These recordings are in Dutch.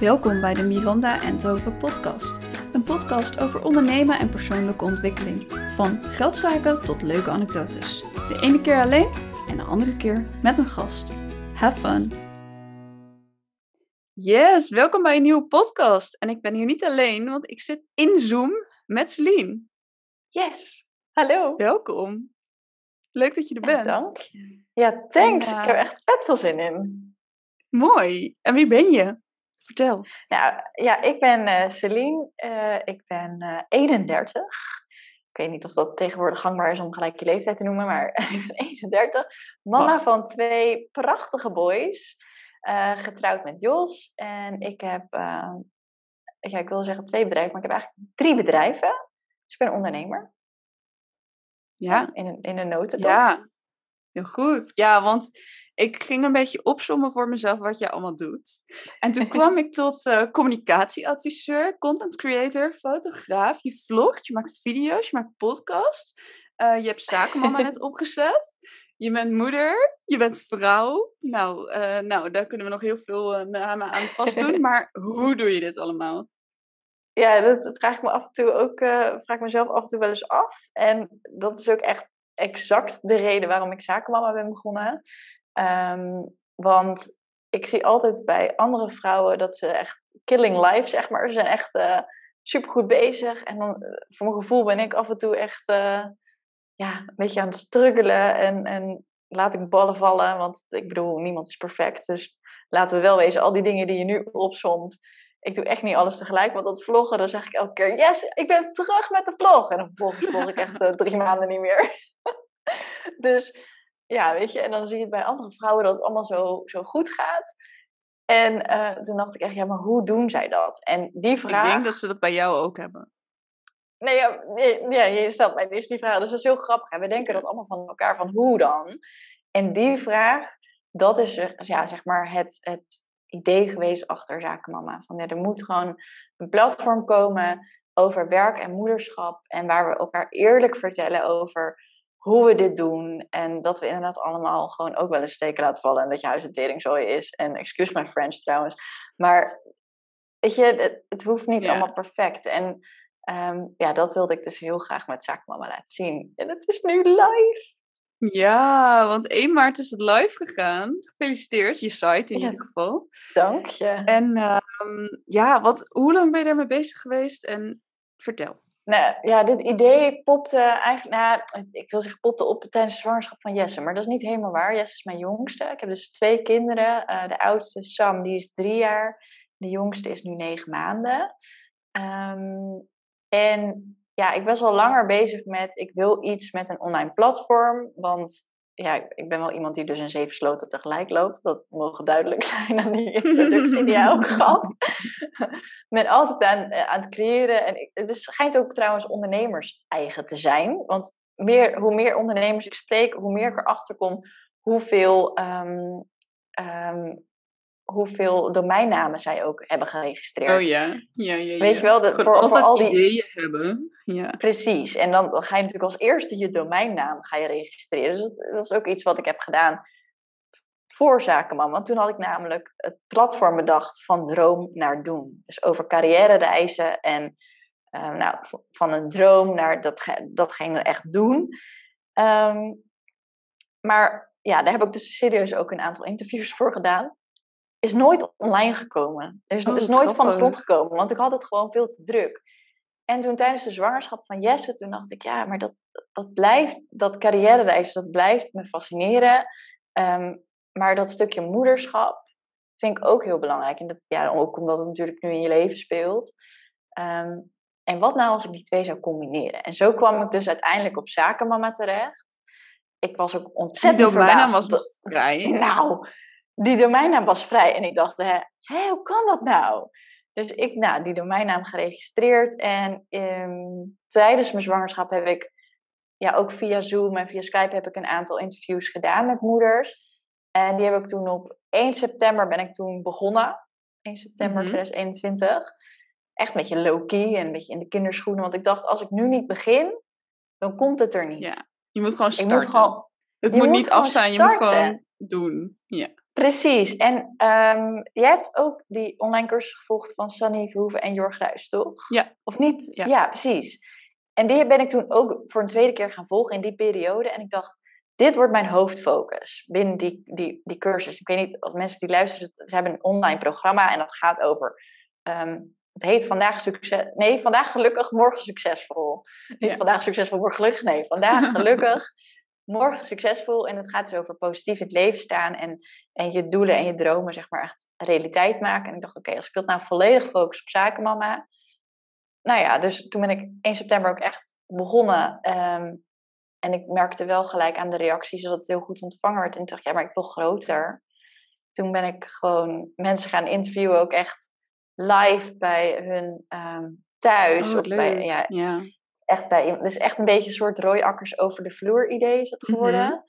Welkom bij de Miranda en Tove podcast. Een podcast over ondernemen en persoonlijke ontwikkeling. Van geldzaken tot leuke anekdotes. De ene keer alleen en de andere keer met een gast. Have fun! Yes, welkom bij een nieuwe podcast. En ik ben hier niet alleen, want ik zit in Zoom met Celine. Yes, hallo. Welkom. Leuk dat je er Ja, bent. dank je. Ja, thanks. En, Ik heb eh, echt vet veel zin in. Mooi. En wie ben je? Vertel. Nou, ja, ik ben eh Celine. Eh, ik ben eh 31. Ik weet niet of dat tegenwoordig gangbaar is om gelijk je leeftijd te noemen, maar ik ben 31. Mama Mag. van twee prachtige boys. getrouwd met Jos. En ik heb, eh, ja, ik wil zeggen twee bedrijven, maar ik heb eigenlijk drie bedrijven. Dus ik ben ondernemer. Ja. In een, in een notendop. Ja, heel goed. Ja, want ik ging een beetje opzommen voor mezelf wat je allemaal doet. En toen kwam ik tot eh, communicatieadviseur, content creator, fotograaf. Je vlogt, je maakt video's, je maakt podcasts. eh, je hebt zakenmama net opgezet. Je bent moeder, je bent vrouw. Nou, eh, nou daar kunnen we nog heel veel namen aan vastdoen. Maar hoe doe je dit allemaal? Ja, dat vraag ik me af en toe ook, vraag ik mezelf af en toe wel eens af. En dat is ook echt exact de reden waarom ik zakenmama ben begonnen. Ehm, want ik zie altijd bij andere vrouwen dat ze echt killing life, zeg maar. Ze zijn echt super supergoed bezig. En dan, eh, voor mijn gevoel ben ik af en toe echt eh, ja, een beetje aan het struggelen. En, en laat ik ballen vallen, want ik bedoel, niemand is perfect. Dus laten we wel wezen, al die dingen die je nu opzomt, ik doe echt niet alles tegelijk, want dat vloggen, dan zeg ik elke keer, yes, ik ben terug met de vlog. En dan vervolgens vlog ik echt drie maanden niet meer. dus ja, weet je, en dan zie je het bij andere vrouwen dat het allemaal zo, zo goed gaat. En eh, toen dacht ik echt, ja, maar hoe doen zij dat? En die vraag... Ik denk dat ze dat bij jou ook hebben. Nee, ja, nee, ja, je stelt mij dus die vraag. Dus dat is heel grappig. En we denken dat allemaal van elkaar, van hoe dan? En die vraag, dat is eh, ja, zeg maar het, het idee geweest achter Zakenmama. Van, ja, er moet gewoon een platform komen over werk en moederschap. En waar we elkaar eerlijk vertellen over hoe we dit doen. En dat we inderdaad allemaal gewoon ook wel eens steken laten vallen. En dat je huis een teringzooi is. En excuse my French trouwens. Maar weet je, het, het hoeft niet allemaal perfect. En Ehm, ja, dat wilde ik dus heel graag met Zaakmama laten zien. En het is nu live. Ja, want 1 maart is het live gegaan. Gefeliciteerd, je site in Ja. ieder geval. Dank je. En ehm, ja, wat, hoe lang ben je daarmee bezig geweest? En vertel. Nou, ja, dit idee popte eigenlijk, nou, ik wil zeggen popte op tijdens de zwangerschap van Jesse, maar dat is niet helemaal waar. Jesse is mijn jongste. Ik heb dus twee kinderen. Eh, de oudste, Sam, die is drie jaar. De jongste is nu negen maanden. Ehm, en ja, ik was al langer bezig met, ik wil iets met een online platform, want ja, ik ben wel iemand die dus in zeven sloten tegelijk loopt. Dat mogen duidelijk zijn aan die introductie die jij ook gaf. ben altijd aan, eh, aan het creëren. En ik, het is, schijnt ook trouwens ondernemers eigen te zijn. Want meer, hoe meer ondernemers ik spreek, hoe meer ik erachter kom hoeveel, ehm, ehm, hoeveel domeinnamen zij ook hebben geregistreerd. Oh ja, ja, ja. Weet ja. je wel, Gewoon voor- voor altijd al die- ideeën hebben. Ja. Precies. En dan, dan ga je natuurlijk als eerste je domeinnaam ga je registreren. Dus dat, dat is ook iets wat ik heb gedaan voor Zakenman. Want toen had ik namelijk het platform bedacht van droom naar doen. Dus over carrière reizen en eh, nou, van een droom naar datge- datgene echt doen. Ehm, maar ja, daar heb ik dus serieus ook een aantal interviews voor gedaan. Is nooit online gekomen. Er is, Oh, is nooit van de grond gekomen, want ik had het gewoon veel te druk. En toen tijdens de zwangerschap van Jesse, toen dacht ik, ja, maar dat, dat blijft, dat carrière reizen, dat blijft me fascineren. Ehm, maar dat stukje moederschap vind ik ook heel belangrijk. En dat, ja, ook omdat het natuurlijk nu in je leven speelt. Ehm, en wat nou als ik die twee zou combineren? En zo kwam ik dus uiteindelijk op Zakenmama terecht. Ik was ook Die ontzettend domeinnaam verbaasd. was nog vrij. Nou, die domeinnaam was vrij. En ik dacht, hè, hè, hoe kan dat nou? Dus ik, nou, die domeinnaam geregistreerd. En ehm, tijdens mijn zwangerschap heb ik, ja, ook via Zoom en via Skype heb ik een aantal interviews gedaan met moeders. En die heb ik toen op 1 september ben ik toen begonnen. 1 september Mhm. 2021. Echt een beetje low-key en een beetje in de kinderschoenen. Want ik dacht, als ik nu niet begin, dan komt het er niet. Ja, Je moet gewoon ik starten. moet gewoon het moet moet niet gewoon afstaan, je moet gewoon doen. Ja. Precies. En um, jij hebt ook die online cursus gevolgd van Sunny Verhoeven en Jorg Ruijs, toch? Ja. Of niet? Ja. ja, precies. En die ben ik toen ook voor een tweede keer gaan volgen in die periode. En ik dacht, dit wordt mijn hoofdfocus binnen die, die, die cursus. Ik weet niet of mensen die luisteren, ze hebben een online programma en dat gaat over. Um, het heet vandaag succes. Nee, vandaag gelukkig, morgen succesvol. Niet Ja. vandaag succesvol, morgen gelukkig. Nee, vandaag gelukkig, morgen succesvol. En het gaat dus over positief in het leven staan en, en je doelen en je dromen, zeg maar, echt realiteit maken. En ik dacht, oké, als ik dat nou volledig focus op zakenmama. Nou ja, dus toen ben ik 1 september ook echt begonnen. ehm, en ik merkte wel gelijk aan de reacties dat het heel goed ontvangen werd. En dacht, ja, maar ik wil groter. Toen ben ik gewoon mensen gaan interviewen, ook echt live bij hun ehm, thuis. Oh, of bij, ja, Ja. echt bij, dus echt een beetje een soort rooiakkers over de vloer idee is het Mhm. geworden.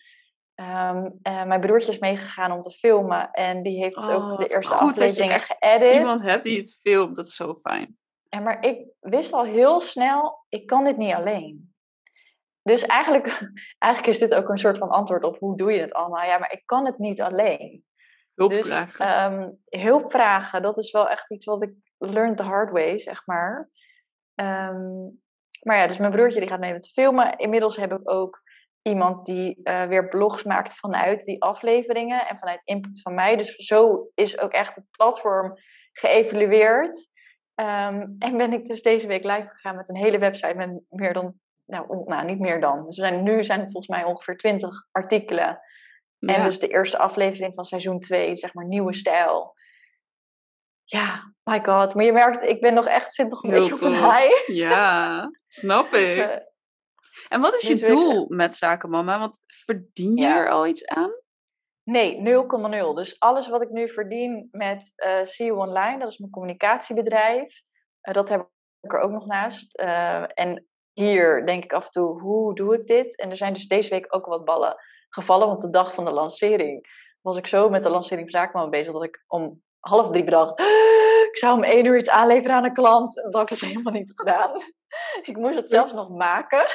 Ehm, eh, mijn broertje is meegegaan om te filmen en die heeft Oh, ook de wat eerste goed dat je geëdit. Iemand hebt die het filmt, dat is zo fijn. Ja, maar ik wist al heel snel, ik kan dit niet alleen. Dus eigenlijk, eigenlijk is dit ook een soort van antwoord op hoe doe je het allemaal. Ja, maar ik kan het niet alleen. Hulp dus vragen. ehm, hulp vragen, dat is wel echt iets wat ik learned the hard way, zeg maar. Ehm, maar ja, dus mijn broertje die gaat mee met filmen. Inmiddels heb ik ook iemand die eh, weer blogs maakt vanuit die afleveringen en vanuit input van mij. Dus zo is ook echt het platform geëvalueerd. Ehm, en ben ik dus deze week live gegaan met een hele website met meer dan, nou, nou niet meer dan. Dus we zijn, nu zijn het volgens mij ongeveer 20 artikelen. En dus de eerste aflevering van seizoen 2, zeg maar nieuwe stijl. Ja, my god. Maar je merkt, ik ben nog echt, zit nog een Heel beetje op een high. ja, snap ik. En wat is je week doel met zakenmama? Want verdien je Ja. er al iets aan? Nee, 0,0. Dus alles wat ik nu verdien met eh CEO Online, dat is mijn communicatiebedrijf, eh, dat heb ik er ook nog naast. Eh, en hier denk ik af en toe, hoe doe ik dit? En er zijn dus deze week ook wat ballen gevallen, want de dag van de lancering was ik zo met de lancering van Zakenman bezig dat ik om half drie bedacht, "Ah, ik zou om één uur iets aanleveren aan een klant. Dat had ik dus helemaal niet gedaan. ik moest het zelfs Oeps. nog maken.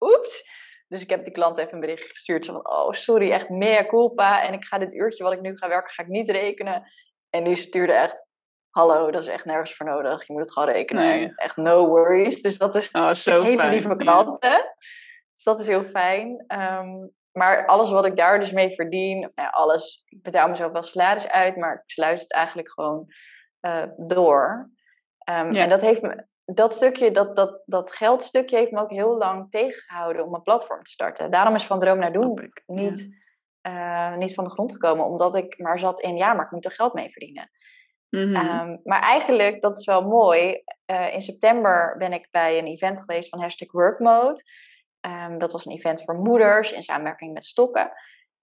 Oeps. Dus ik heb die klant even een bericht gestuurd. Zo van, oh sorry, echt mea culpa. En ik ga dit uurtje wat ik nu ga werken, ga ik niet rekenen. En die stuurde echt, hallo, dat is echt nergens voor nodig. Je moet het gewoon rekenen. Nee. Echt no worries. Dus dat is Oh, zo een hele fijn. lieve Ja. klanten. Dus dat is heel fijn. Ehm, maar alles wat ik daar dus mee verdien, of nou ja, alles, ik betaal mezelf wel salaris uit, maar ik sluit het eigenlijk gewoon eh, door. Ehm, Ja. En dat heeft me, dat stukje, dat, dat, dat geldstukje heeft me ook heel lang tegengehouden om een platform te starten. Daarom is Van Droom naar Doen niet, eh, niet van de grond gekomen, omdat ik maar zat in, ja, maar ik moet er geld mee verdienen. Mhm. Ehm, maar eigenlijk, dat is wel mooi. eh, in september ben ik bij een event geweest van hashtag Workmode. Ehm, dat was een event voor moeders in samenwerking met Stokken.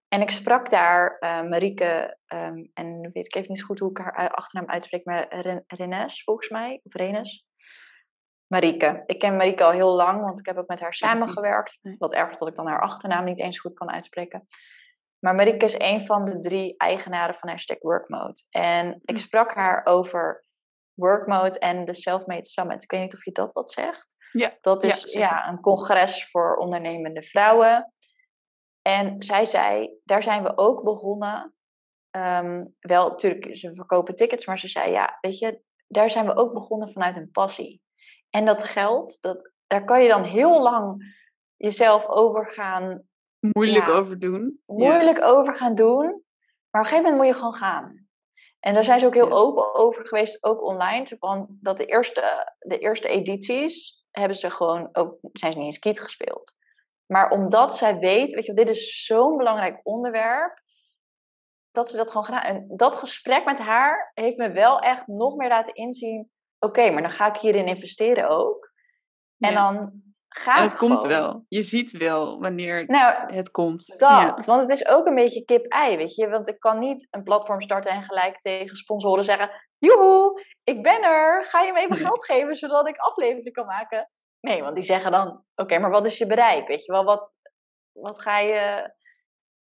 En ik sprak daar eh, Marieke, ehm, en weet ik even niet goed hoe ik haar achternaam uitspreek, maar Ren- Renes volgens mij, of Renes. Marieke. Ik ken Marieke al heel lang, want ik heb ook met haar samengewerkt. Wat erg dat ik dan haar achternaam niet eens goed kan uitspreken. Maar Marieke is een van de drie eigenaren van hashtag Workmode. En ik Hm. sprak haar over Workmode en de Selfmade Summit. Ik weet niet of je dat wat zegt. Ja, Dat is ja, een congres voor ondernemende vrouwen. En zij zei, daar zijn we ook begonnen. Ehm, wel, natuurlijk, ze verkopen tickets, maar ze zei, ja, weet je, daar zijn we ook begonnen vanuit een passie. En dat geld, dat, daar kan je dan heel lang jezelf over gaan Moeilijk ja. over doen. Moeilijk over gaan doen. Maar op een gegeven moment moet je gewoon gaan. En daar zijn ze ook heel open over geweest, ook online. Zo van dat de eerste, de eerste edities hebben ze gewoon ook, zijn ze niet eens kiet gespeeld. Maar omdat zij weet, weet je, dit is zo'n belangrijk onderwerp, dat ze dat gewoon gedaan. En dat gesprek met haar heeft me wel echt nog meer laten inzien. Oké, maar dan ga ik hierin investeren ook. En Ja. dan gaat En het komt wel. Je ziet wel wanneer Nou, het komt. dat, Ja. want het is ook een beetje kip-ei, weet je. Want ik kan niet een platform starten en gelijk tegen sponsoren zeggen... Joehoe, ik ben er, ga je me even geld geven zodat ik afleveringen kan maken? Nee, want die zeggen dan, oké, maar wat is je bereik? Weet je wel, wat, wat ga je...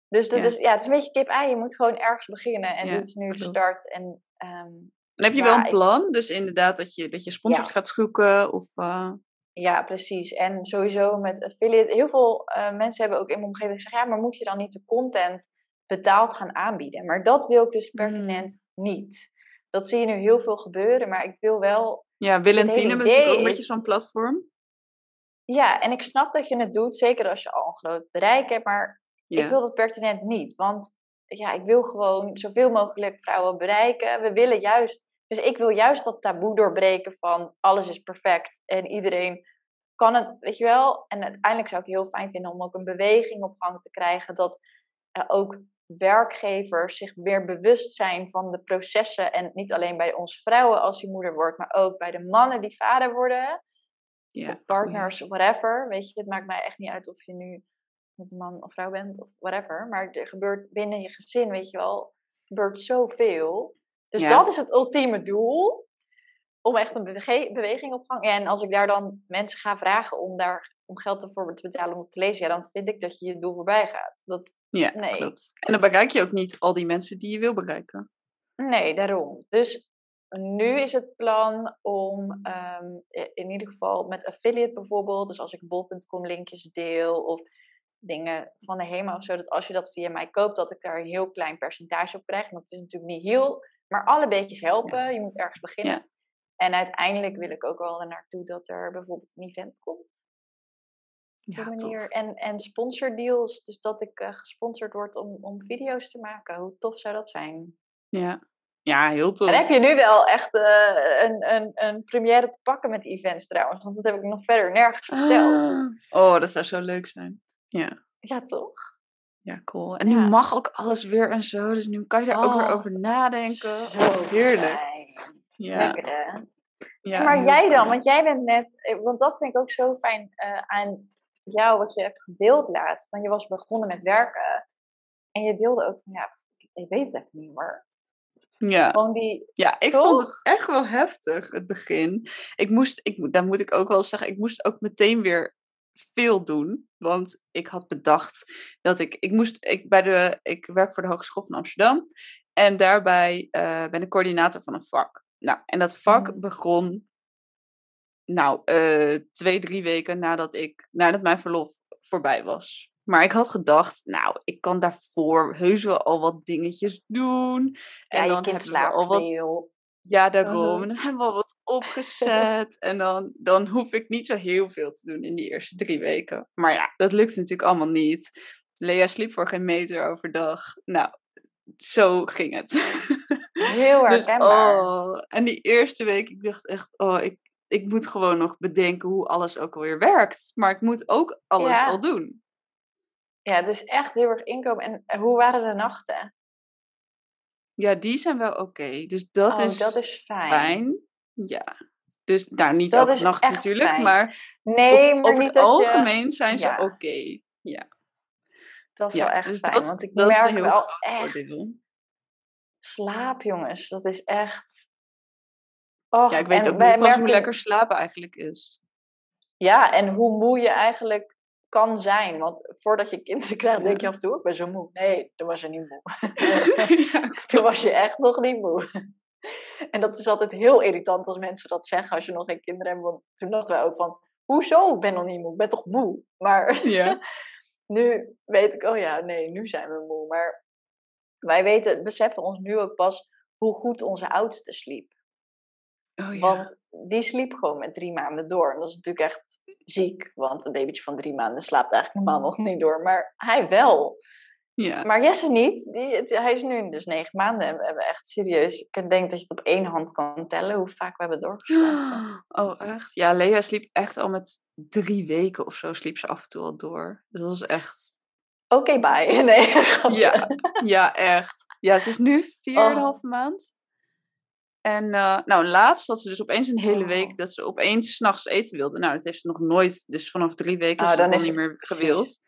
Dus, dat Ja. is, ja, het is een beetje kip-ei, je moet gewoon ergens beginnen. En Ja, dit is nu de start. En, ehm, En heb je wel een plan? Dus inderdaad dat je, dat je sponsors gaat zoeken? Of, eh, Ja, precies. En sowieso met affiliate. Heel veel eh, mensen hebben ook in mijn omgeving gezegd: ja, maar moet je dan niet de content betaald gaan aanbieden. Maar dat wil ik dus Hmm. pertinent niet. Dat zie je nu heel veel gebeuren, maar ik wil wel Ja, Will en natuurlijk ook een beetje zo'n platform. Ja, en ik snap dat je het doet, zeker als je al een groot bereik hebt, maar Ja. ik wil dat pertinent niet. Want ja, ik wil gewoon zoveel mogelijk vrouwen bereiken. We willen juist, dus ik wil juist dat taboe doorbreken van alles is perfect en iedereen kan het, weet je wel. En uiteindelijk zou ik heel fijn vinden om ook een beweging op gang te krijgen, dat er ook werkgevers zich meer bewust zijn van de processen en niet alleen bij ons vrouwen als je moeder wordt, maar ook bij de mannen die vader worden ja, of partners, whatever. Weet je, het maakt mij echt niet uit of je nu met een man of vrouw bent of whatever. Maar er gebeurt binnen je gezin, weet je wel, gebeurt zoveel. Dus Ja. dat is het ultieme doel. Om echt een bewege- beweging op gang. En als ik daar dan mensen ga vragen om daar om geld ervoor te betalen om het te lezen, ja, dan vind ik dat je je doel voorbij gaat. Dat, Ja, Nee. klopt. En dan bereik je ook niet al die mensen die je wil bereiken. Nee, daarom. Dus nu is het plan om ehm, in ieder geval met affiliate bijvoorbeeld, dus als ik bol.com linkjes deel of dingen van de HEMA of zo, dat als je dat via mij koopt, dat ik daar een heel klein percentage op krijg. En dat is natuurlijk niet heel, maar alle beetjes helpen. Je moet ergens beginnen. Ja. En uiteindelijk wil ik ook wel naartoe dat er bijvoorbeeld een event komt. Op Ja, tof. manier. En, en sponsordeals, dus dat ik eh, gesponsord word om, om video's te maken. Hoe tof zou dat zijn? Ja. ja, heel tof. En heb je nu wel echt eh, een, een, een première te pakken met events trouwens? Want dat heb ik nog verder nergens verteld. Ah. Oh, dat zou zo leuk zijn. Ja, Ja, toch? Ja cool. En nu mag ook alles weer en zo, dus nu kan je daar ook weer Oh, over nadenken. Oh, heerlijk. fijn. Ja, Lekker ja, maar jij dan, want jij bent net, eh, want dat vind ik ook zo fijn eh, aan jou, wat je hebt gedeeld laatst. Want je was begonnen met werken en je deelde ook van, ja, ik weet het even niet hoor. Ja. Gewoon die, Ja, ik Toch? vond het echt wel heftig, het begin. Ik moest, ik, dan moet ik ook wel zeggen, ik moest ook meteen weer veel doen. Want ik had bedacht dat ik, ik moest, ik, bij de, ik werk voor de Hogeschool van Amsterdam. En daarbij eh, ben ik coördinator van een vak. Nou, en dat vak Mhm. begon, nou, eh, twee, drie weken nadat ik, nadat mijn verlof voorbij was. Maar ik had gedacht, nou, ik kan daarvoor heus wel al wat dingetjes doen. ja, En je dan hebben we al wat veel. Ja, daarom. Dan hebben we al wat opgezet. en dan, dan hoef ik niet zo heel veel te doen in die eerste drie weken. Maar ja, dat lukt natuurlijk allemaal niet. Lea sliep voor geen meter overdag. Nou, zo ging het. Heel dus, herkenbaar. oh, en die eerste week, ik dacht echt, oh, ik, ik moet gewoon nog bedenken hoe alles ook alweer werkt. Maar ik moet ook alles Ja. al doen. Ja, dus echt heel erg inkomen. En eh, hoe waren de nachten? Ja, die zijn wel oké. Dus dat, oh, is dat is fijn. fijn. Ja. Dus nou, niet Dat elke nacht natuurlijk, fijn. maar Nee, op, maar over niet het dat je... algemeen zijn ze Ja. oké. Ja, Dat is ja. wel echt dus fijn, dat, want ik merk heel wel echt... voordeel. Slaap, jongens. Dat is echt... Och, Ja, ik weet ook niet pas hoe lekker slapen eigenlijk is. Ja, en hoe moe je eigenlijk kan zijn. Want voordat je kinderen krijgt, denk je af en toe, ik ben zo moe. Nee, toen was je niet moe. ja, toen was je echt nog niet moe. En dat is altijd heel irritant als mensen dat zeggen als je nog geen kinderen hebt. Want toen dachten wij ook van, hoezo? Ik ben nog niet moe. Ik ben toch moe? Maar ja. nu weet ik, oh ja, nee, nu zijn we moe. Maar wij weten, beseffen ons nu ook pas hoe goed onze oudste sliep. Oh, ja. Want die sliep gewoon met drie maanden door. En dat is natuurlijk echt ziek, want een babytje van drie maanden slaapt eigenlijk normaal nog niet door. Maar hij wel. ja. Maar Jesse niet. Die, het- hij is nu dus negen maanden en we hebben echt serieus... Ik denk dat je het op één hand kan tellen hoe vaak we hebben doorgeslapen. Oh, echt? Ja, Lea sliep echt al met drie weken of zo sliep ze af en toe al door. Dat was echt... Oké, bye. Nee. Ja, ja, echt. Ja, ze is nu vier en een Oh. halve maand. En eh, nou, laatst had ze dus opeens een hele Oh. week dat ze opeens s'nachts eten wilde. Nou, dat heeft ze nog nooit, dus vanaf drie weken Oh, is ze dan niet meer gewild.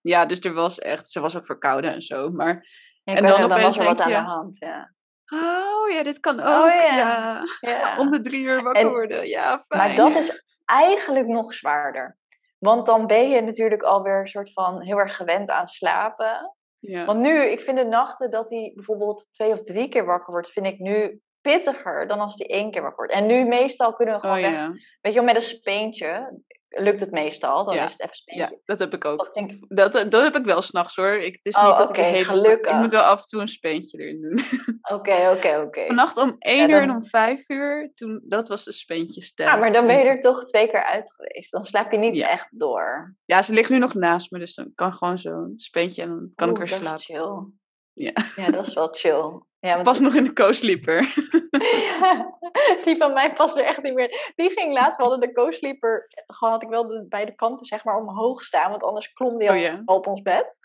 Ja, dus er was echt, ze was ook verkouden en zo. Maar, Ja, En dan opeens was er wat denk aan je- de hand, ja. oh ja, dit kan ook. Oh, ja. ja. ja. Om de drie uur wakker En- worden. Ja, fijn. Maar dat is eigenlijk nog zwaarder. Want dan ben je natuurlijk alweer een soort van heel erg gewend aan slapen. Ja. Want nu, ik vind de nachten dat hij bijvoorbeeld twee of drie keer wakker wordt, vind ik nu pittiger dan als hij één keer wakker wordt. En nu meestal kunnen we Oh gewoon weg, ja. weet je wel, met een speentje lukt het meestal. Dan Ja, is het even Ja, speentje. dat heb ik ook. Dat denk ik, Dat, dat heb ik wel s'nachts hoor. Ik, het is Oh, niet dat oké, ik gelukkig. Ik moet wel af en toe een speentje erin doen. oké, oké, oké. Vannacht om 1 uur en om 5 uur, toen, dat was de speentjestijd. Ja, maar dan ben je er toch twee keer uit geweest. Dan slaap je niet Ja. echt door. Ja, ze ligt nu nog naast me, dus dan kan gewoon zo'n speentje en dan kan ik weer dat slapen. is chill. Ja. Ja, dat is wel chill. Ja, want Pas nog in de co-sleeper. Ja, die van mij past er echt niet meer. Die ging laatst, we hadden de co-sleeper, gewoon had ik wel de beide kanten zeg maar omhoog staan, want anders klom die Oh al op ons bed.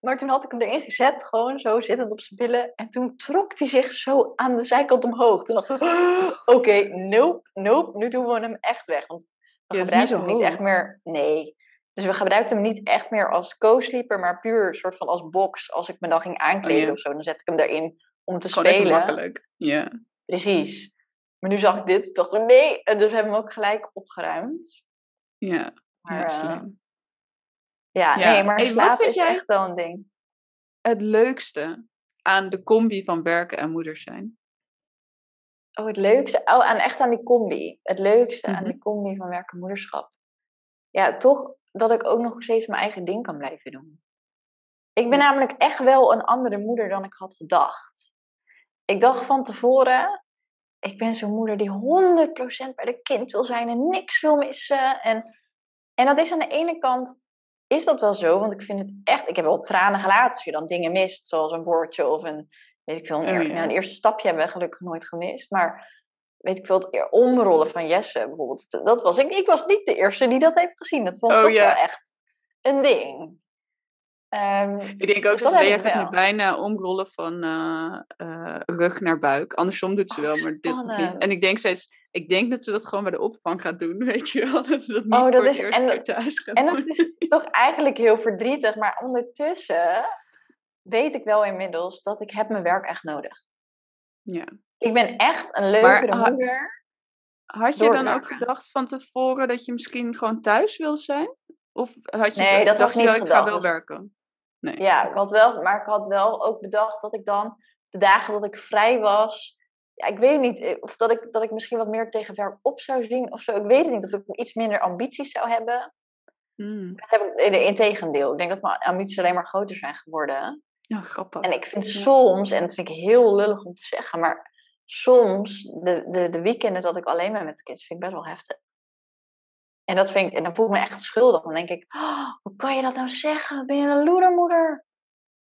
Maar toen had ik hem erin gezet, gewoon zo zittend op zijn billen. En toen trok hij zich zo aan de zijkant omhoog. Toen dachten we, "Oh, oké, nope, nope, nu doen we hem echt weg. Want we Ja, niet gebruikten zo hem niet echt meer, nee. Dus we gebruikten hem niet echt meer als co-sleeper, maar puur soort van als box. Als ik me dan ging aankleden Oh of zo, dan zet ik hem erin om te Gewoon spelen. makkelijk. Ja. Precies. Maar nu zag ik dit, dacht ik nee. En dus hebben we hem ook gelijk opgeruimd. Ja, Maar, ja eh, slim. ja, Ja. nee, maar Hey, wat slaap vind is jij- echt wel een ding. Het leukste aan de combi van werken en moeder zijn. Oh, het leukste. Oh, aan, echt aan die combi. Het leukste aan Mhm. die combi van werk en moederschap. Ja, toch dat ik ook nog steeds mijn eigen ding kan blijven doen. Ik ben namelijk echt wel een andere moeder dan ik had gedacht. Ik dacht van tevoren, ik ben zo'n moeder die 100% bij de kind wil zijn en niks wil missen. En, en dat is aan de ene kant, is dat wel zo, want ik vind het echt, ik heb wel tranen gelaten als je dan dingen mist, zoals een woordje of een, weet ik veel, een, Oh, ja. nou, een eerste stapje hebben we gelukkig nooit gemist. Maar weet ik veel, het omrollen van Jesse bijvoorbeeld, dat was ik. Ik was niet de eerste die dat heeft gezien. Dat vond ik Oh, toch ja. wel echt een ding. Ehm, Ik denk ook Dus dat Lea nu bijna omrollen van eh, eh, rug naar buik. Andersom doet ze Oh, wel, maar dit nog niet. En ik denk steeds, ik denk dat ze dat gewoon bij de opvang gaat doen, weet je wel. Dat ze dat niet Oh, dat voor het is- eerst en- thuis gaat en dat doen. toch eigenlijk heel verdrietig, maar ondertussen weet ik wel inmiddels dat ik heb mijn werk echt nodig. Ja. Ik ben echt een leukere ha- moeder. Had je dan ook gedacht van tevoren dat je misschien gewoon thuis wil zijn? Of had je Nee, dat dacht ik je niet wel, ik ga wel werken? Nee. Ja, ik had wel, maar ik had wel ook bedacht dat ik dan de dagen dat ik vrij was, ja, ik weet niet, eh, of dat ik, dat ik misschien wat meer tegen werk op zou zien of zo. Ik weet het niet, of ik iets minder ambities zou hebben. Mm. Dat heb ik, in integendeel, ik denk dat mijn ambities alleen maar groter zijn geworden. Ja, grappig. En ik vind soms, en dat vind ik heel lullig om te zeggen, maar soms de, de, de weekenden dat ik alleen ben met de kids, vind ik best wel heftig. En, dat vind ik, en dan voel ik me echt schuldig. Dan denk ik, "Oh, hoe kan je dat nou zeggen? Ben je een loedermoeder?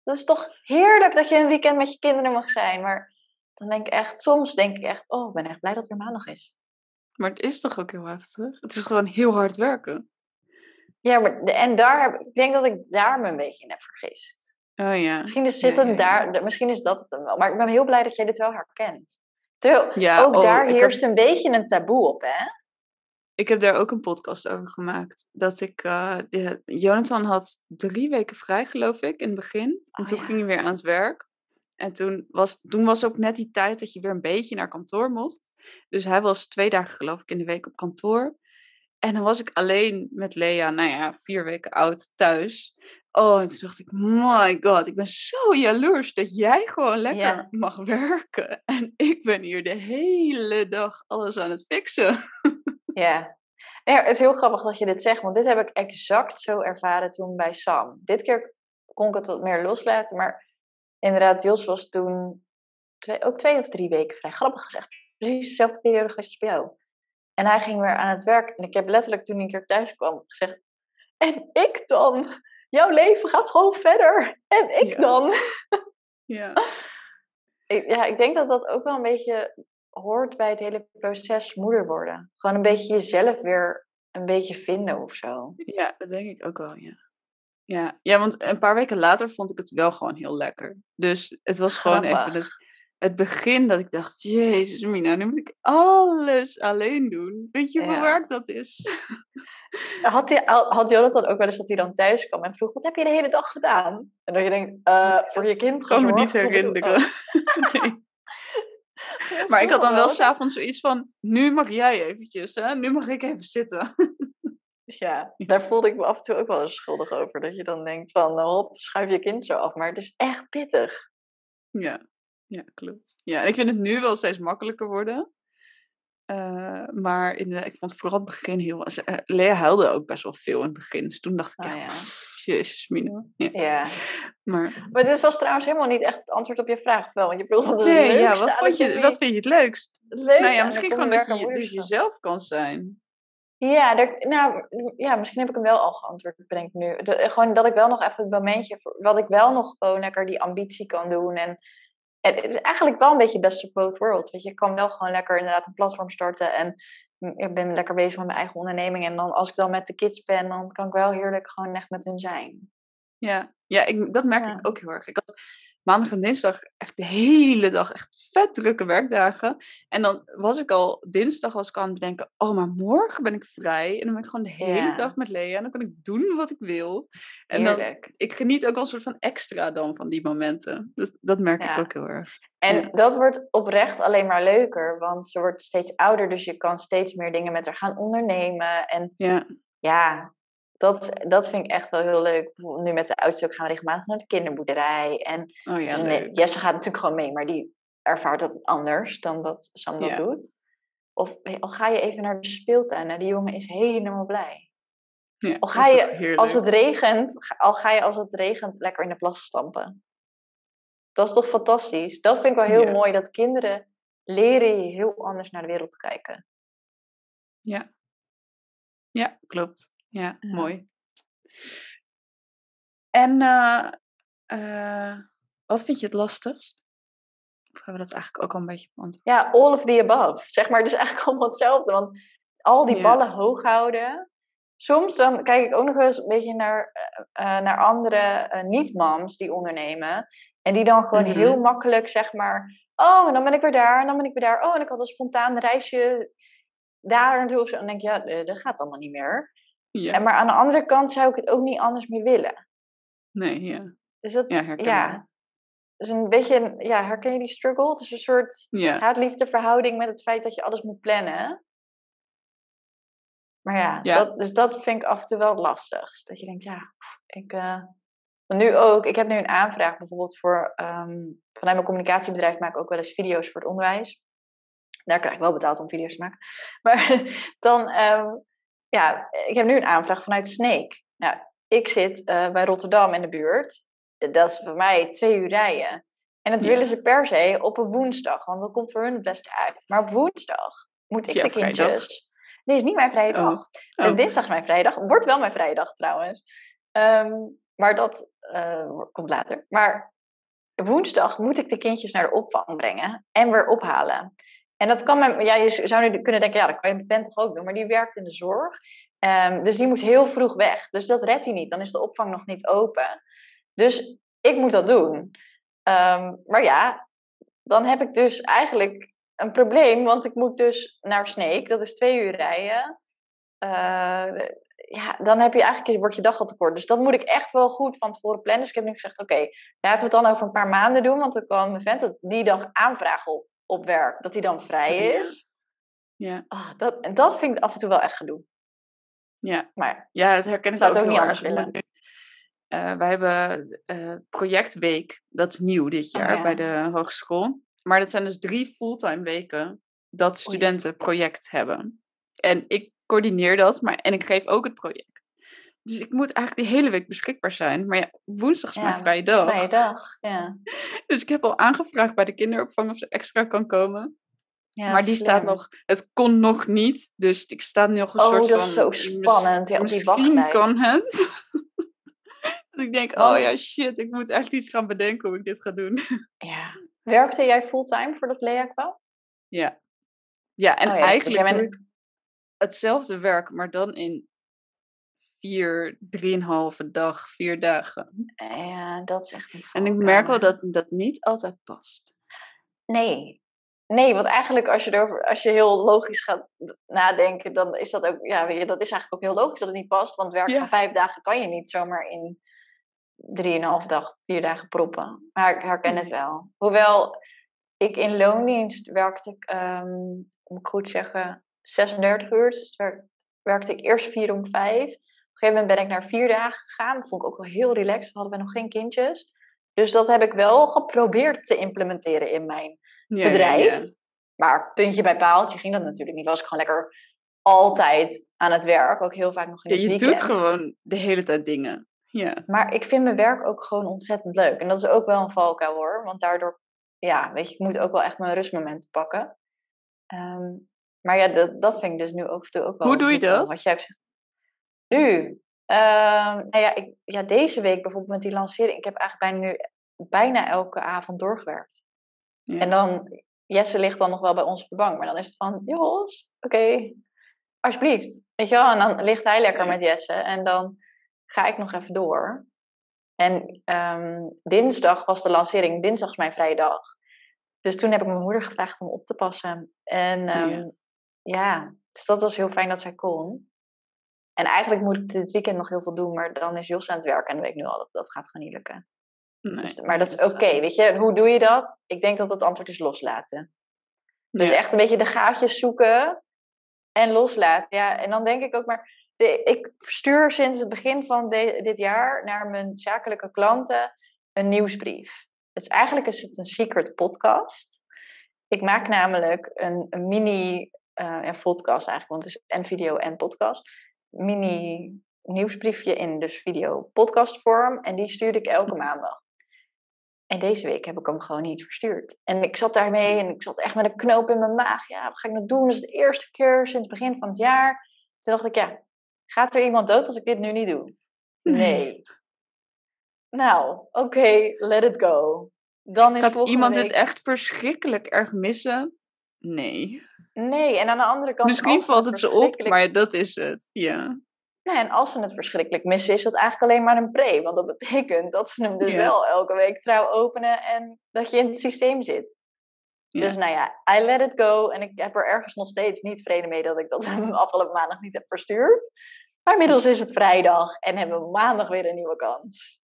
Dat is toch heerlijk dat je een weekend met je kinderen mag zijn. Maar dan denk ik echt, soms denk ik echt, oh, ik ben echt blij dat het weer maandag is. Maar het is toch ook heel heftig? Het is gewoon heel hard werken. Ja, maar de, en daar heb, ik denk dat ik daar me een beetje in heb vergist. Oh ja. Misschien is, Ja, zit het ja, ja. daar, misschien is dat het hem wel. Maar ik ben heel blij dat jij dit wel herkent. Terwijl, Ja, ook oh, daar heerst een beetje een taboe op, hè? Ik heb daar ook een podcast over gemaakt. Dat ik, eh, de- Jonathan had drie weken vrij, geloof ik, in het begin. En Oh, toen ja. ging hij weer aan het werk. En toen was, toen was ook net die tijd dat je weer een beetje naar kantoor mocht. Dus hij was twee dagen, geloof ik, in de week op kantoor. En dan was ik alleen met Lea, nou ja, vier weken oud, thuis. Oh, en toen dacht ik, my god, ik ben zo jaloers dat jij gewoon lekker mag werken. En ik ben hier de hele dag alles aan het fixen. Ja. ja. Het is heel grappig dat je dit zegt, want dit heb ik exact zo ervaren toen bij Sam. Dit keer kon ik het wat meer loslaten, maar inderdaad, Jos was toen twee, ook twee of drie weken vrij. Grappig gezegd, precies dezelfde periode als bij jou. En hij ging weer aan het werk en ik heb letterlijk toen hij een keer thuis kwam gezegd, en ik dan? Jouw leven gaat gewoon verder. En ik Ja. dan? Ja. Ik, ja, ik denk dat dat ook wel een beetje hoort bij het hele proces moeder worden. Gewoon een beetje jezelf weer een beetje vinden of zo. Ja, dat denk ik ook wel, ja. Ja, ja, want een paar weken later vond ik het wel gewoon heel lekker. Dus het was gewoon even het, het begin dat ik dacht, jezus Mina, nu moet ik alles alleen doen. Weet je hoe Ja. werk dat is? Had, hij, had Jonathan ook wel eens dat hij dan thuis kwam en vroeg, wat heb je de hele dag gedaan? En dat je denkt, eh, voor je kind Ik kan me niet gezorgd, herinneren. Nee. Maar ik had dan wel s'avonds zoiets van, nu mag jij eventjes, hè? nu mag ik even zitten. Ja, daar voelde ik me af en toe ook wel eens schuldig over. Dat je dan denkt van, nou, hop, schuif je kind zo af. Maar het is echt pittig. Ja, ja, klopt. Ja, en ik vind het nu wel steeds makkelijker worden. Uh, maar in de, ik vond vooral het begin heel... Uh, Lea huilde ook best wel veel in het begin. Dus toen dacht ik echt, ja. Jezus mino. Ja. Ja. Maar Maar dit was trouwens helemaal niet echt het antwoord op je vraag, wel? Want je vroeg wat is het nee, ja, wat, vond je, wat vind je het leukst? het leukste nou ja, misschien gewoon dat je dus jezelf kan zijn. Ja, dat, nou, ja, misschien heb ik hem wel al geantwoord, bedenk ik nu. De- gewoon dat ik wel nog even het momentje, wat ik wel nog gewoon lekker die ambitie kan doen. En, en het is eigenlijk wel een beetje best of both worlds. Weet je, ik kan wel gewoon lekker inderdaad een platform starten en ik ben lekker bezig met mijn eigen onderneming. En dan als ik dan met de kids ben, dan kan ik wel heerlijk gewoon echt met hun zijn. Ja, ja ik, dat merk Ja. ik ook heel erg. Ik had maandag en dinsdag echt de hele dag echt vet drukke werkdagen. En dan was ik al, dinsdag was ik aan het bedenken, oh, maar morgen ben ik vrij. En dan ben ik gewoon de hele Ja. dag met Lea. En dan kan ik doen wat ik wil. En dan, Heerlijk. ik geniet ook wel een soort van extra dan van die momenten. Dat, dat merk ik ook heel erg. En Ja. dat wordt oprecht alleen maar leuker, want ze wordt steeds ouder, dus je kan steeds meer dingen met haar gaan ondernemen. En Ja, ja, dat, dat vind ik echt wel heel leuk. Nu met de oudste ook gaan we regelmatig naar de kinderboerderij. En oh ja, nee. Jesse gaat natuurlijk gewoon mee, maar die ervaart dat anders dan dat Sam dat Ja. doet. Of al ga je even naar de speeltuin, nou, die jongen is helemaal blij. Ja, Al ga je, als het regent, al ga je als het regent lekker in de plas stampen. Dat is toch fantastisch? Dat vind ik wel heel Ja. mooi, dat kinderen leren heel anders naar de wereld te kijken. Ja. Ja, klopt. Ja, Ja. mooi. En eh, eh, wat vind je het lastigst? Of hebben we dat eigenlijk ook al een beetje beantwoord? Ja, all of the above. Zeg maar, dus eigenlijk allemaal hetzelfde. Want al die Ja. ballen hoog houden. Soms dan kijk ik ook nog eens een beetje naar, eh, naar andere niet-moms die ondernemen. En die dan gewoon Mhm. heel makkelijk, zeg maar... Oh, en dan ben ik weer daar, en dan ben ik weer daar. Oh, en ik had een spontaan reisje daar naartoe. Of zo. En dan denk ik, ja, dat gaat allemaal niet meer. Ja. En maar aan de andere kant zou ik het ook niet anders meer willen. Nee, ja. Dus dat, Ja, ja. Dus een beetje, ja, herken je die struggle? Het is een soort Ja. haat-liefde verhouding met het feit dat je alles moet plannen. Maar ja, Ja. Dat, dus dat vind ik af en toe wel het lastigst. Dat je denkt, ja, ik... eh, nu ook, ik heb nu een aanvraag bijvoorbeeld voor... ehm, vanuit mijn communicatiebedrijf maak ik ook wel eens video's voor het onderwijs. Daar krijg ik wel betaald om video's te maken. Maar dan, ehm, ja, ik heb nu een aanvraag vanuit Sneek. Nou, ik zit eh, bij Rotterdam in de buurt. Dat is voor mij twee uur rijden. En dat Ja. willen ze per se op een woensdag, want dat komt voor hun het beste uit. Maar op woensdag moet ik de kindjes... vrijdag? Nee, is niet mijn vrije Oh. dag. Eh, Oh. Dinsdag is mijn vrijdag. Wordt wel mijn vrijdag trouwens. Ehm, maar dat eh, komt later. Maar woensdag moet ik de kindjes naar de opvang brengen en weer ophalen. En dat kan men, ja, je zou nu kunnen denken, ja, dat kan je met vent toch ook doen. Maar die werkt in de zorg. Ehm, dus die moet heel vroeg weg. Dus dat redt hij niet. Dan is de opvang nog niet open. Dus ik moet dat doen. Ehm, maar ja, dan heb ik dus eigenlijk een probleem. Want ik moet dus naar Sneek. Dat is twee uur rijden. Eh, ja, dan heb je eigenlijk, wordt je dag al te kort. Dus dat moet ik echt wel goed van tevoren plannen. Dus ik heb nu gezegd, oké, laten we het dan over een paar maanden doen. Want dan kan mijn vent die dag aanvragen op, op werk. Dat hij dan vrij is. Ja. Ah, dat, en dat vind ik af en toe wel echt gedoe. Ja. Maar ja, dat herken ik Zou ook, ook niet anders moet nu- eh, wij hebben eh, projectweek, dat is nieuw dit Oh, jaar ja. bij de hogeschool. Maar dat zijn dus drie fulltime weken dat studenten project hebben. En ik coördineer dat, maar, en ik geef ook het project. Dus ik moet eigenlijk de hele week beschikbaar zijn. Maar ja, woensdag is Ja, mijn vrije dag. vrije dag. Ja. Dus ik heb al aangevraagd bij de kinderopvang of ze extra kan komen. Ja, maar die staat nog, het kon nog niet. Dus ik sta nog een Oh, soort dat van. is zo spannend, ja, op die misschien wachtlijst. kan het. dat ik denk, oh ja, shit, ik moet echt iets gaan bedenken hoe ik dit ga doen. Ja. Werkte jij fulltime voordat Lea kwam? ja. Ja, en Oh ja, dus eigenlijk jij bent- hetzelfde werk, maar dan in vier, drieënhalve dag, vier dagen. Ja, dat is echt een En ik merk wel dat dat niet altijd past. Nee. Nee, want eigenlijk als je, erover, als je heel logisch gaat nadenken, dan is dat ook, ja, weet je, dat is eigenlijk ook heel logisch dat het niet past. Want werk Ja. van vijf dagen kan je niet zomaar in drieënhalf dag, vier dagen proppen. Maar ik herken het wel. Hoewel ik in loondienst werkte, ik, ehm, moet ik goed zeggen, 36 uur. Dus werk, werkte ik eerst vier om vijf. Op een gegeven moment ben ik naar vier dagen gegaan. Dat vond ik ook wel heel relaxed. We hadden we nog geen kindjes. Dus dat heb ik wel geprobeerd te implementeren in mijn Ja, bedrijf. ja. Maar puntje bij paaltje ging dat natuurlijk niet. Was ik gewoon lekker altijd aan het werk. Ook heel vaak nog in het je weekend. doet gewoon de hele tijd dingen. Ja. Maar ik vind mijn werk ook gewoon ontzettend leuk. En dat is ook wel een valkuil hoor. Want daardoor, ja, weet je, ik moet ook wel echt mijn rustmomenten pakken. Ehm, maar ja, dat, dat vind ik dus nu ook, ook wel Hoe doe je dat? Wat jij hebt gezegd. Nu? ehm, nou ja, ik, ja, deze week bijvoorbeeld met die lancering. Ik heb eigenlijk bijna nu bijna elke avond doorgewerkt. Ja. En dan, Jesse ligt dan nog wel bij ons op de bank. Maar dan is het van, Jos, oké, alsjeblieft. Weet je wel? En dan ligt hij lekker Ja. met Jesse. En dan ga ik nog even door. En ehm, dinsdag was de lancering. Dinsdag is mijn vrije dag. Dus toen heb ik mijn moeder gevraagd om op te passen. En Oh, ehm, ja. Ja. dus dat was heel fijn dat zij kon. En eigenlijk moet ik dit weekend nog heel veel doen. Maar dan is Jos aan het werken. En dan weet ik nu al, dat, dat gaat gewoon niet lukken. Nee, Dus, maar dat is dat oké, weet je. Hoe doe je dat? Ik denk dat het antwoord is loslaten. Dus Ja. echt een beetje de gaatjes zoeken en loslaten. Ja, en dan denk ik ook maar... De, ik stuur sinds het begin van de- dit jaar naar mijn zakelijke klanten een nieuwsbrief. Dus eigenlijk is het een secret podcast. Ik maak namelijk een, een mini ja, podcast eigenlijk, want het is en video en podcast. Mini nieuwsbriefje in dus video podcast vorm en die stuurde ik elke maandag. En deze week heb ik hem gewoon niet verstuurd. En ik zat daarmee en ik zat echt met een knoop in mijn maag. Ja, wat ga ik nou doen? Dat is de eerste keer sinds het begin van het jaar. Toen dacht ik, ja, gaat er iemand dood als ik dit nu niet doe? Nee. Nou, oké, let it go. Dan is Gaat iemand week... het echt verschrikkelijk erg missen? Nee. Nee, en aan de andere kant... Misschien valt het ze op, maar dat is het. Ja. Nee, en als ze het verschrikkelijk missen, is dat eigenlijk alleen maar een pre. Want dat betekent dat ze hem dus Ja. wel elke week trouw openen en dat je in het systeem zit. Ja. Dus nou ja, I let it go. En ik heb er ergens nog steeds niet vrede mee dat ik dat afgelopen maandag niet heb verstuurd. Maar inmiddels is het vrijdag en hebben we maandag weer een nieuwe kans.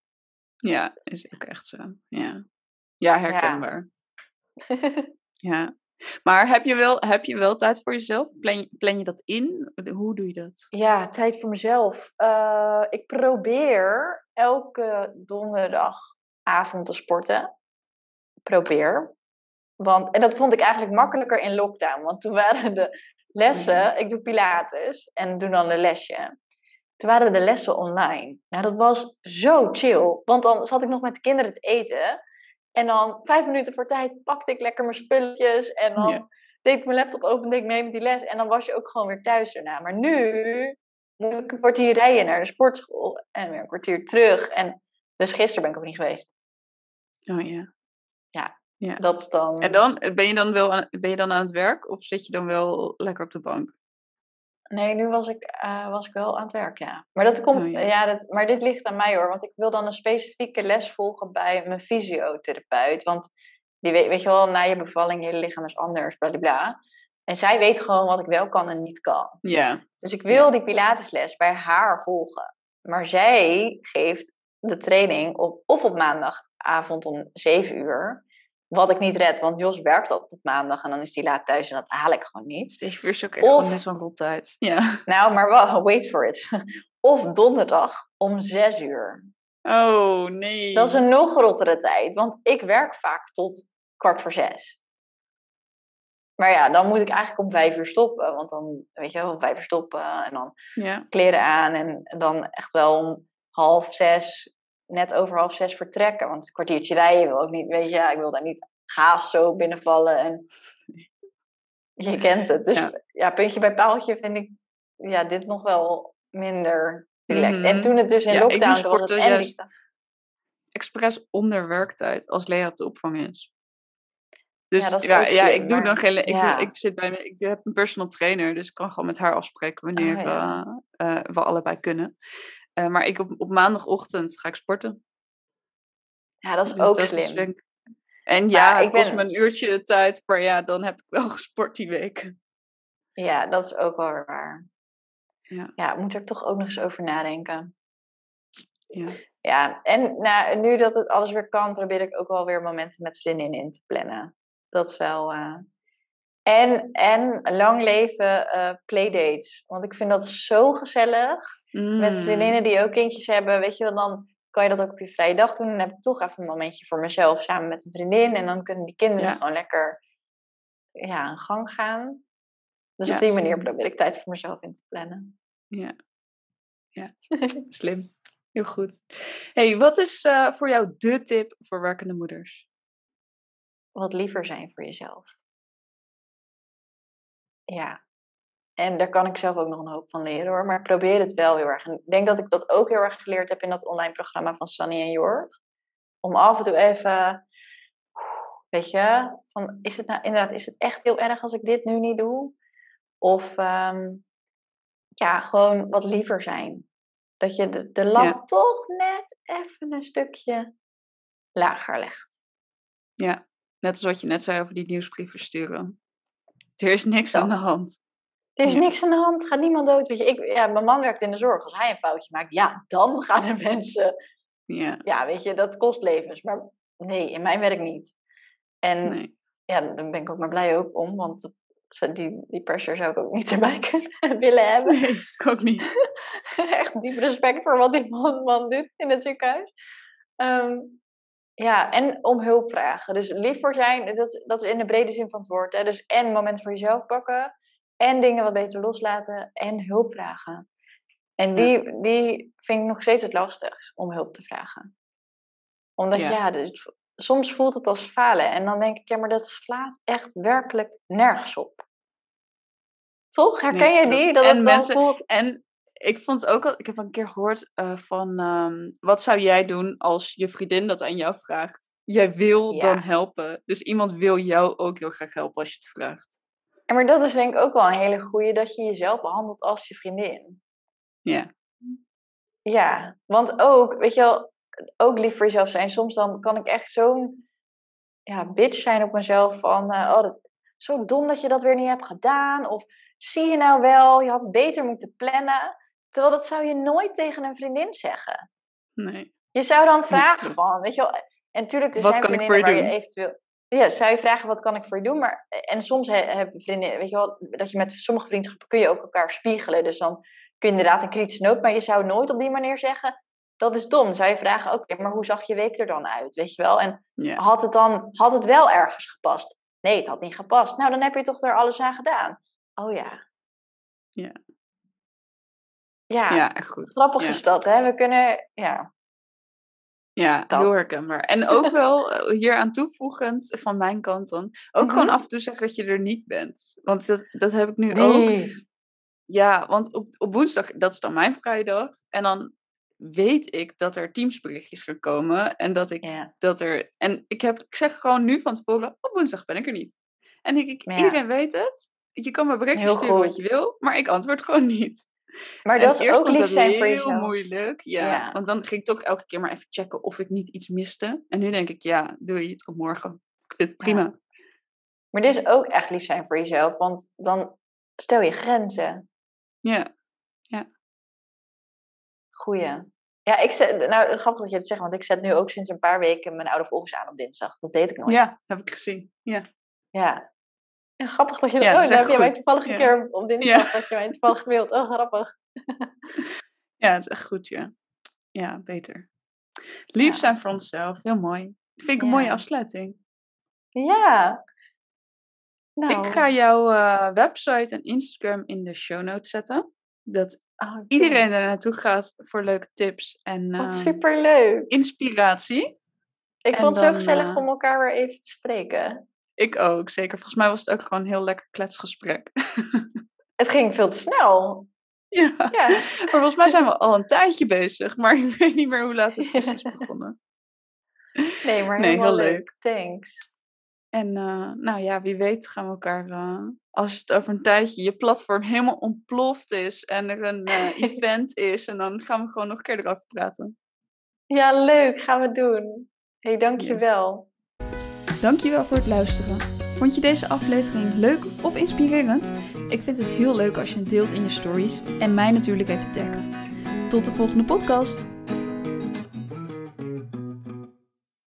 ja, is ook echt zo. Ja, ja herkenbaar. Ja. Maar heb je, wel, heb je wel tijd voor jezelf? Plan je, plan je dat in? Hoe doe je dat? Ja, tijd voor mezelf. Eh, ik probeer elke donderdagavond te sporten. Probeer. Want, en dat vond ik eigenlijk makkelijker in lockdown. Want toen waren de lessen, ik doe Pilates en doe dan een lesje. Toen waren de lessen online. Nou, dat was zo chill. Want dan zat ik nog met de kinderen te eten. En dan vijf minuten voor tijd pakte ik lekker mijn spulletjes. En dan Ja. deed ik mijn laptop open, deed ik mee met die les. En dan was je ook gewoon weer thuis daarna. Maar nu moet ik een kwartier rijden naar de sportschool. En weer een kwartier terug. En dus gisteren ben ik ook niet geweest. Oh ja. Dat is dan... En dan ben je dan wel aan, ben je dan aan het werk of zit je dan wel lekker op de bank? Nee, nu was ik, eh, was ik wel aan het werk, ja. Maar, dat komt, Oh, ja. ja. dat, maar dit ligt aan mij hoor. Want ik wil dan een specifieke les volgen bij mijn fysiotherapeut. Want die weet, weet je wel, na je bevalling, je lichaam is anders, bla bla, bla. En zij weet gewoon wat ik wel kan en niet kan. Ja. Dus ik wil die Pilatesles bij haar volgen. Maar zij geeft de training op, of op maandagavond om 7 uur. Wat ik niet red, want Jos werkt altijd op maandag en dan is hij laat thuis en dat haal ik gewoon niet. Zeven uur is ook echt Of- gewoon best wel een rottijd. Ja. Nou, maar wel, wait for it. Of donderdag om 6 uur. Oh, nee. Dat is een nog rottere tijd, want ik werk vaak tot kwart voor zes. Maar ja, dan moet ik eigenlijk om vijf uur stoppen. Want dan, weet je wel, om vijf uur stoppen en dan Ja. kleren aan. En dan echt wel om half zes, net over half zes vertrekken. Want een kwartiertje rijden wil ook niet, weet je, ja, ik wil daar niet gaas zo binnenvallen. En je kent het. Dus Ja. ja. puntje bij paaltje vind ik ja, dit nog wel minder relaxed. En Mhm. toen het dus in Ja, lockdown was het en expres onder werktijd als Lea op de opvang is. Dus Ja, ja, ik doe maar- dan geen. Ik, ja. doe, ik zit bij me, ik heb een personal trainer, dus ik kan gewoon met haar afspreken wanneer Oh, ja. eh, eh, we allebei kunnen. Eh, maar ik op, op maandagochtend ga ik sporten. Ja, dat is Dus ook dat slim. is, en ja, Maar het kost ben- me een uurtje tijd, maar ja, dan heb ik wel gesport die week. Ja, dat is ook wel weer waar. Ja. Ja, ik moet er toch ook nog eens over nadenken. Ja. Ja, en nou, nu dat het alles weer kan, probeer ik ook wel weer momenten met vriendinnen in te plannen. Dat is wel. eh, En, en lang leven eh, playdates. Want ik vind dat zo gezellig. Met Mm. vriendinnen die ook kindjes hebben. Weet je wel, dan kan je dat ook op je vrije dag doen. Dan heb ik toch even een momentje voor mezelf samen met een vriendin. En dan kunnen die kinderen Ja. gewoon lekker ja, een gang gaan. Dus Ja, op die manier probeer ik tijd voor mezelf in te plannen. Ja. Ja, slim. Heel goed. hey, wat is eh, voor jou de tip voor werkende moeders? Wat liever zijn voor jezelf. Ja. En daar kan ik zelf ook nog een hoop van leren hoor. Maar ik probeer het wel heel erg. En ik denk dat ik dat ook heel erg geleerd heb in dat online programma van Sunny en Jorg. Om af en toe even, weet je, van is het nou inderdaad, is het echt heel erg als ik dit nu niet doe? Of ehm, ja, gewoon wat liever zijn. Dat je de, de Ja. toch net even een stukje lager legt. Ja, net als wat je net zei over die nieuwsbrief versturen. Er is niks aan de hand. Er is Ja. niks aan de hand, gaat niemand dood. Weet je, ik, ja, mijn man werkt in de zorg. Als hij een foutje maakt, ja, dan gaan de mensen. Ja, Ja, weet je, dat kost levens. Maar nee, in mijn werk niet. En nee. ja, daar ben ik ook maar blij ook om, want dat, die, die pressure zou ik ook niet erbij kunnen willen hebben. Nee, ik ook niet. Echt diep respect voor wat die man, man doet in het ziekenhuis. Ehm, ja, en om hulp vragen. Dus lief voor zijn, dat, dat is in de brede zin van het woord. Hè? Dus en moment voor jezelf pakken, en dingen wat beter loslaten, en hulp vragen. En die, die vind ik nog steeds het lastigst, om hulp te vragen. Omdat Ja. ja, dus, soms voelt het als falen. En dan denk ik, ja, maar dat slaat echt werkelijk nergens op. Toch? Herken Nee, je die? Dat En het dan mensen- voelt... En ik vond ook al, ik heb een keer gehoord eh, van, ehm, wat zou jij doen als je vriendin dat aan jou vraagt? Jij wil Ja. dan helpen. Dus iemand wil jou ook heel graag helpen als je het vraagt. Ja, maar dat is denk ik ook wel een hele goeie, dat je jezelf behandelt als je vriendin. Ja, Ja, want ook, weet je wel, ook lief voor jezelf zijn. Soms dan kan ik echt zo'n ja, bitch zijn op mezelf van, eh, oh, dat, zo dom dat je dat weer niet hebt gedaan. Of zie je nou wel, je had het beter moeten plannen. Terwijl dat zou je nooit tegen een vriendin zeggen. nee. Je zou dan vragen van, weet je wel, en natuurlijk er Wat zijn kan ik voor je waar je doen? eventueel... Ja, zou je vragen, wat kan ik voor je doen? Maar, en soms he- hebben vriendinnen, weet je wel, dat je met sommige vriendschappen kun je ook elkaar spiegelen. Dus dan kun je inderdaad een kritische noot, maar je zou nooit op die manier zeggen, dat is dom. Dan zou je vragen, oké, maar hoe zag je week er dan uit, weet je wel? En Ja, had het dan, had het wel ergens gepast? Nee, het had niet gepast. Nou, dan heb je toch er alles aan gedaan. Oh ja. Ja. Ja, ja echt goed. grappig ja. is dat, hè? We kunnen, ja. Ja, Dat. heel herkenbaar. En ook wel eh, hier aan toevoegend, van mijn kant dan, ook gewoon Mhm. af en toe zeggen dat je er niet bent. Want dat, dat heb ik nu ook. Ja, want op, op woensdag, dat is dan mijn vrijdag. En dan weet ik dat er teamsberichtjes gaan komen. En dat ik Ja. dat er. En ik, heb, ik zeg gewoon nu van tevoren: op woensdag ben ik er niet. En ik, ik Ja. iedereen weet het. Je kan me berichtjes sturen wat je wil, maar ik antwoord gewoon niet. Maar En dat is ook lief zijn voor heel jezelf. moeilijk. Ja, Ja. want dan ging ik toch elke keer maar even checken of ik niet iets miste. En nu denk ik, ja, doe je het op morgen. Ik vind het Ja. prima. Maar dit is ook echt lief zijn voor jezelf, want dan stel je grenzen. Ja, Goeie. Ja, ik zet, nou grappig dat je het zegt, want ik zet nu ook sinds een paar weken mijn oude volgers aan op dinsdag. Dat deed ik nooit. ja, heb ik gezien. Ja, Ja. Grappig dat je dat, Ja, oh, dat echt heb je mij toevallig een keer op dinsdag dat je mij toevallig gemaild. Oh, grappig. ja het is echt goed, ja. Ja, beter. Lief zijn voor onszelf, heel mooi. Dat vind ik een mooie afsluiting. Ja. Nou, Ik ga jouw eh, website en Instagram in de show notes zetten. Dat oh, iedereen daar naartoe gaat voor leuke tips en eh, superleuk. inspiratie. Ik en vond het zo gezellig eh, om elkaar weer even te spreken. Ik ook, zeker. Volgens mij was het ook gewoon een heel lekker kletsgesprek. Het ging veel te snel. ja. Ja. Maar volgens mij zijn we al een tijdje bezig, maar ik weet niet meer hoe laat we precies begonnen. Nee, maar Nee, heel leuk. Thanks. En eh, nou ja, wie weet gaan we elkaar, eh, als het over een tijdje je platform helemaal ontploft is en er een eh, event is, en dan gaan we gewoon nog een keer erover praten. Ja, leuk. Gaan we doen. Hé, hey, dankjewel. Dankjewel voor het luisteren. Vond je deze aflevering leuk of inspirerend? Ik vind het heel leuk als je het deelt in je stories en mij natuurlijk even tagt. Tot de volgende podcast!